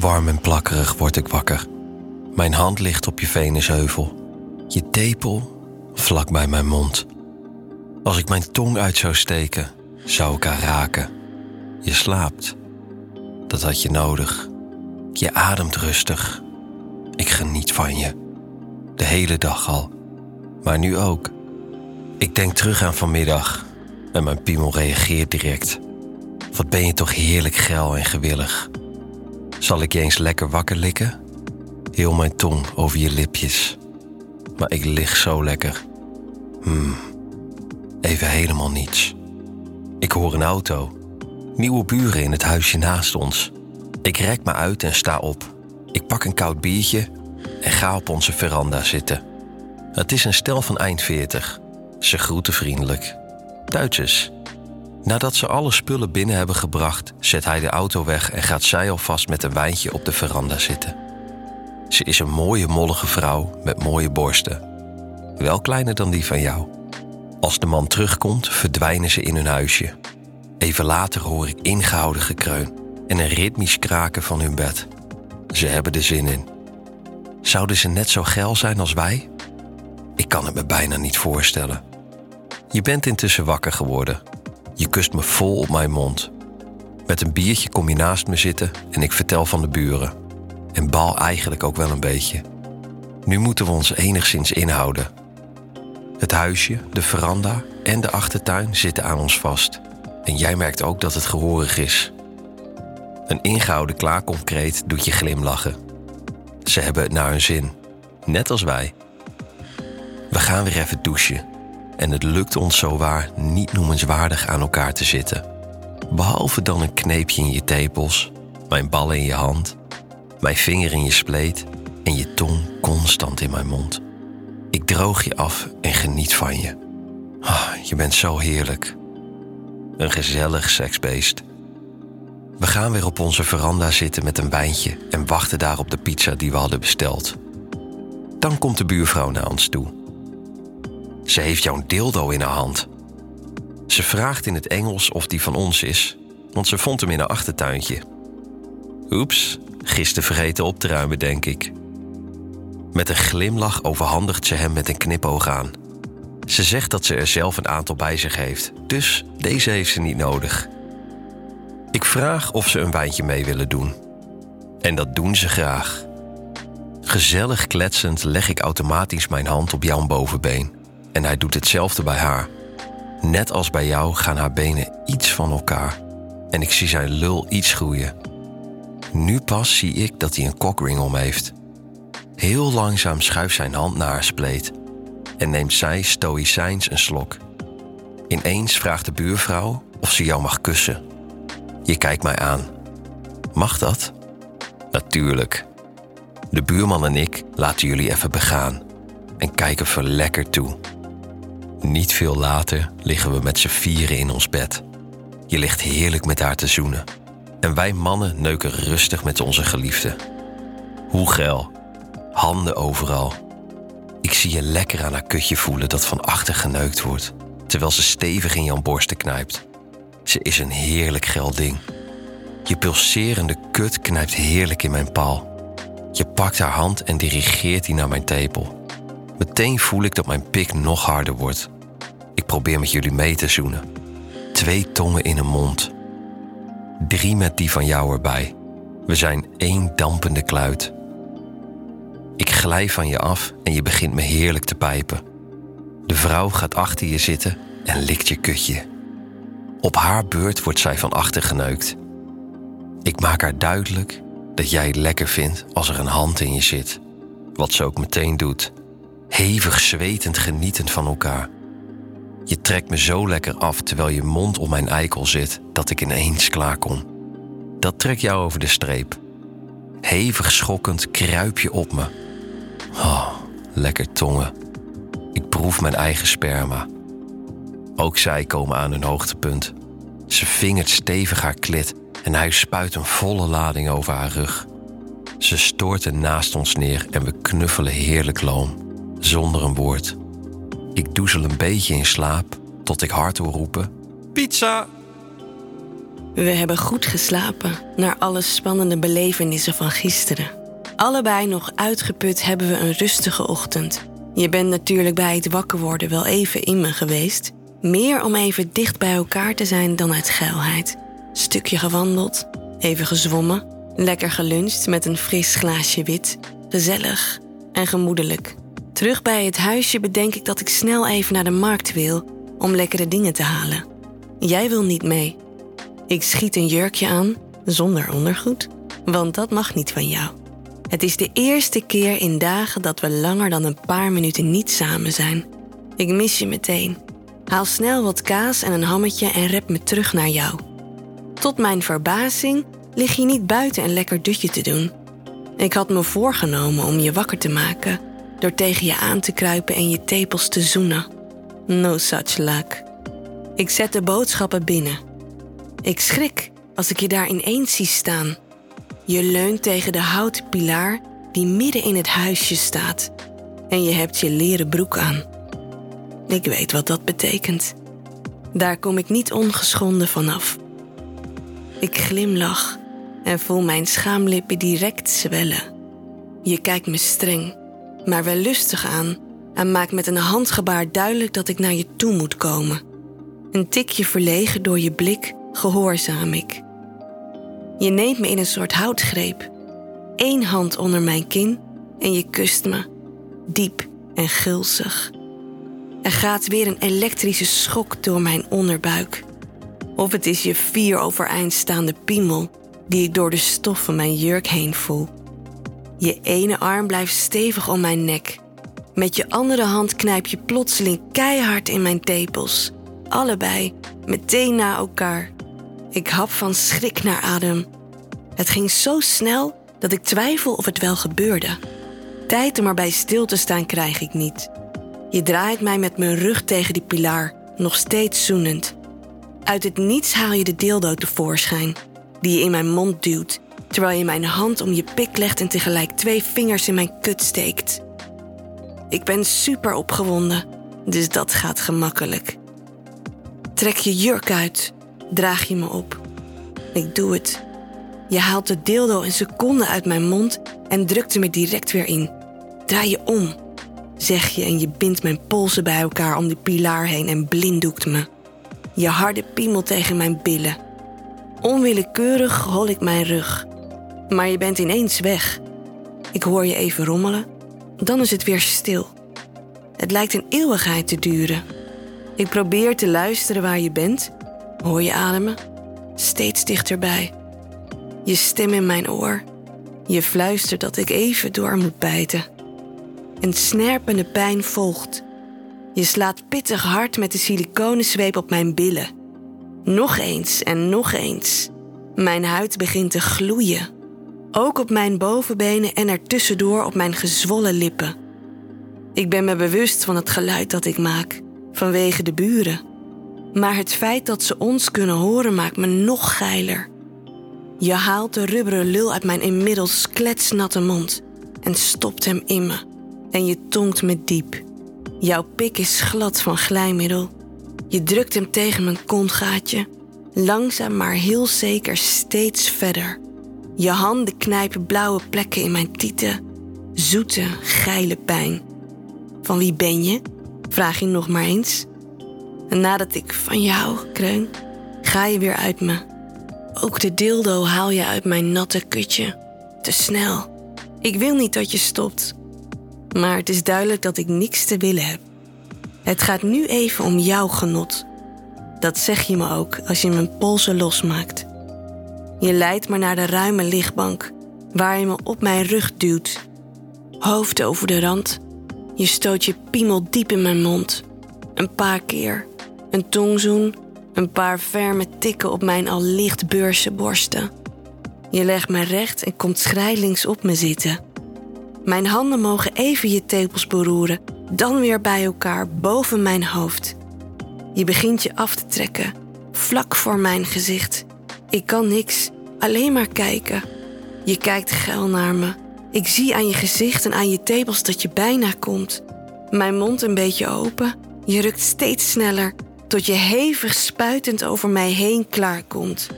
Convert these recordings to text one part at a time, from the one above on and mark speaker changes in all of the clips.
Speaker 1: Warm en plakkerig word ik wakker. Mijn hand ligt op je venusheuvel. Je tepel vlak bij mijn mond. Als ik mijn tong uit zou steken, zou ik haar raken. Je slaapt. Dat had je nodig. Je ademt rustig. Ik geniet van je. De hele dag al. Maar nu ook. Ik denk terug aan vanmiddag en mijn piemel reageert direct. Wat ben je toch heerlijk geil en gewillig. Zal ik je eens lekker wakker likken? Heel mijn tong over je lipjes. Maar ik lig zo lekker. Hmm. Even helemaal niets. Ik hoor een auto. Nieuwe buren in het huisje naast ons. Ik rek me uit en sta op. Ik pak een koud biertje en ga op onze veranda zitten. Het is een stel van eind 40. Ze groeten vriendelijk. Duitsers. Nadat ze alle spullen binnen hebben gebracht, zet hij de auto weg en gaat zij alvast met een wijntje op de veranda zitten. Ze is een mooie mollige vrouw met mooie borsten. Wel kleiner dan die van jou. Als de man terugkomt, verdwijnen ze in hun huisje. Even later hoor ik ingehouden gekreun en een ritmisch kraken van hun bed. Ze hebben er zin in. Zouden ze net zo geil zijn als wij? Ik kan het me bijna niet voorstellen. Je bent intussen wakker geworden. Je kust me vol op mijn mond. Met een biertje kom je naast me zitten en ik vertel van de buren. En bal eigenlijk ook wel een beetje. Nu moeten we ons enigszins inhouden. Het huisje, de veranda en de achtertuin zitten aan ons vast. En jij merkt ook dat het gehoorig is. Een ingehouden klaarkomkreet doet je glimlachen. Ze hebben het naar hun zin, net als wij. We gaan weer even douchen. En het lukt ons zowaar niet noemenswaardig aan elkaar te zitten. Behalve dan een kneepje in je tepels, mijn ballen in je hand, mijn vinger in je spleet en je tong constant in mijn mond. Ik droog je af en geniet van je. Ah, je bent zo heerlijk. Een gezellig seksbeest. We gaan weer op onze veranda zitten met een wijntje en wachten daar op de pizza die we hadden besteld. Dan komt de buurvrouw naar ons toe. Ze heeft jouw dildo in haar hand. Ze vraagt in het Engels of die van ons is, want ze vond hem in haar achtertuintje. Oeps, gisteren vergeten op te ruimen, denk ik. Met een glimlach overhandigt ze hem met een knipoog aan. Ze zegt dat ze er zelf een aantal bij zich heeft, dus deze heeft ze niet nodig. Ik vraag of ze een wijntje mee willen doen. En dat doen ze graag. Gezellig kletsend leg ik automatisch mijn hand op jouw bovenbeen. En hij doet hetzelfde bij haar. Net als bij jou gaan haar benen iets van elkaar. En ik zie zijn lul iets groeien. Nu pas zie ik dat hij een cockring om heeft. Heel langzaam schuift zijn hand naar haar spleet. En neemt zij stoïcijns een slok. Ineens vraagt de buurvrouw of ze jou mag kussen. Je kijkt mij aan. Mag dat? Natuurlijk. De buurman en ik laten jullie even begaan en kijken verlekker toe. Niet veel later liggen we met z'n vieren in ons bed. Je ligt heerlijk met haar te zoenen. En wij mannen neuken rustig met onze geliefde. Hoe geil. Handen overal. Ik zie je lekker aan haar kutje voelen dat van achter geneukt wordt, terwijl ze stevig in jouw borsten knijpt. Ze is een heerlijk geil ding. Je pulserende kut knijpt heerlijk in mijn paal. Je pakt haar hand en dirigeert die naar mijn tepel. Meteen voel ik dat mijn pik nog harder wordt. Ik probeer met jullie mee te zoenen. Twee tongen in een mond. Drie met die van jou erbij. We zijn één dampende kluit. Ik glij van je af en je begint me heerlijk te pijpen. De vrouw gaat achter je zitten en likt je kutje. Op haar beurt wordt zij van achter geneukt. Ik maak haar duidelijk dat jij het lekker vindt als er een hand in je zit. Wat ze ook meteen doet. Hevig zwetend genietend van elkaar. Je trekt me zo lekker af terwijl je mond om mijn eikel zit dat ik ineens klaarkom. Dat trekt jou over de streep. Hevig schokkend kruip je op me. Oh, lekker tongen. Ik proef mijn eigen sperma. Ook zij komen aan hun hoogtepunt. Ze vingert stevig haar klit en hij spuit een volle lading over haar rug. Ze stoorten naast ons neer en we knuffelen heerlijk loom, zonder een woord. Ik doezel een beetje in slaap tot ik hard hoor roepen: Pizza!
Speaker 2: We hebben goed geslapen naar alle spannende belevenissen van gisteren. Allebei nog uitgeput hebben we een rustige ochtend. Je bent natuurlijk bij het wakker worden wel even in me geweest. Meer om even dicht bij elkaar te zijn dan uit geilheid. Stukje gewandeld, even gezwommen, lekker geluncht met een fris glaasje wit. Gezellig en gemoedelijk. Terug bij het huisje bedenk ik dat ik snel even naar de markt wil om lekkere dingen te halen. Jij wil niet mee. Ik schiet een jurkje aan, zonder ondergoed, want dat mag niet van jou. Het is de eerste keer in dagen dat we langer dan een paar minuten niet samen zijn. Ik mis je meteen. Haal snel wat kaas en een hammetje en rep me terug naar jou. Tot mijn verbazing lig je niet buiten een lekker dutje te doen. Ik had me voorgenomen om je wakker te maken door tegen je aan te kruipen en je tepels te zoenen. No such luck. Ik zet de boodschappen binnen. Ik schrik als ik je daar ineens zie staan. Je leunt tegen de houten pilaar die midden in het huisje staat. En je hebt je leren broek aan. Ik weet wat dat betekent. Daar kom ik niet ongeschonden vanaf. Ik glimlach en voel mijn schaamlippen direct zwellen. Je kijkt me streng, maar wel lustig aan en maakt met een handgebaar duidelijk dat ik naar je toe moet komen. Een tikje verlegen door je blik gehoorzaam ik. Je neemt me in een soort houtgreep. Eén hand onder mijn kin en je kust me, diep en gulzig. Er gaat weer een elektrische schok door mijn onderbuik. Of het is je vier overeind staande piemel die ik door de stof van mijn jurk heen voel. Je ene arm blijft stevig om mijn nek. Met je andere hand knijp je plotseling keihard in mijn tepels. Allebei, meteen na elkaar. Ik hap van schrik naar adem. Het ging zo snel dat ik twijfel of het wel gebeurde. Tijd om erbij stil te staan krijg ik niet. Je draait mij met mijn rug tegen die pilaar, nog steeds zoenend. Uit het niets haal je de dildo tevoorschijn, die je in mijn mond duwt, terwijl je mijn hand om je pik legt en tegelijk twee vingers in mijn kut steekt. Ik ben super opgewonden, dus dat gaat gemakkelijk. Trek je jurk uit, draag je me op. Ik doe het. Je haalt de dildo een seconde uit mijn mond en drukt me direct weer in. Draai je om, zeg je en je bindt mijn polsen bij elkaar om die pilaar heen en blinddoekt me. Je harde piemel tegen mijn billen. Onwillekeurig hol ik mijn rug. Maar je bent ineens weg. Ik hoor je even rommelen. Dan is het weer stil. Het lijkt een eeuwigheid te duren. Ik probeer te luisteren waar je bent. Hoor je ademen? Steeds dichterbij. Je stem in mijn oor. Je fluistert dat ik even door moet bijten. Een snerpende pijn volgt. Je slaat pittig hard met de siliconenzweep op mijn billen. Nog eens en nog eens. Mijn huid begint te gloeien. Ook op mijn bovenbenen en ertussendoor op mijn gezwollen lippen. Ik ben me bewust van het geluid dat ik maak, vanwege de buren. Maar het feit dat ze ons kunnen horen maakt me nog geiler. Je haalt de rubberen lul uit mijn inmiddels kletsnatte mond en stopt hem in me. En je tongt me diep. Jouw pik is glad van glijmiddel. Je drukt hem tegen mijn kontgaatje. Langzaam maar heel zeker steeds verder. Je handen knijpen blauwe plekken in mijn tieten. Zoete, geile pijn. Van wie ben je? Vraag je nog maar eens. En nadat ik van jou kreun, ga je weer uit me. Ook de dildo haal je uit mijn natte kutje. Te snel. Ik wil niet dat je stopt. Maar het is duidelijk dat ik niks te willen heb. Het gaat nu even om jouw genot. Dat zeg je me ook als je mijn polsen losmaakt. Je leidt me naar de ruime lichtbank, waar je me op mijn rug duwt. Hoofd over de rand. Je stoot je piemel diep in mijn mond. Een paar keer. Een tongzoen. Een paar ferme tikken op mijn al licht beurse borsten. Je legt me recht en komt schrijlings op me zitten. Mijn handen mogen even je tepels beroeren, dan weer bij elkaar boven mijn hoofd. Je begint je af te trekken, vlak voor mijn gezicht. Ik kan niks, alleen maar kijken. Je kijkt geil naar me. Ik zie aan je gezicht en aan je tebels dat je bijna komt. Mijn mond een beetje open. Je rukt steeds sneller, tot je hevig spuitend over mij heen klaarkomt.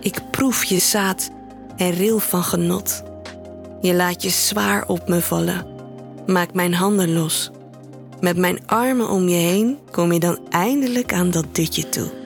Speaker 2: Ik proef je zaad en ril van genot. Je laat je zwaar op me vallen. Maak mijn handen los. Met mijn armen om je heen kom je dan eindelijk aan dat ditje toe.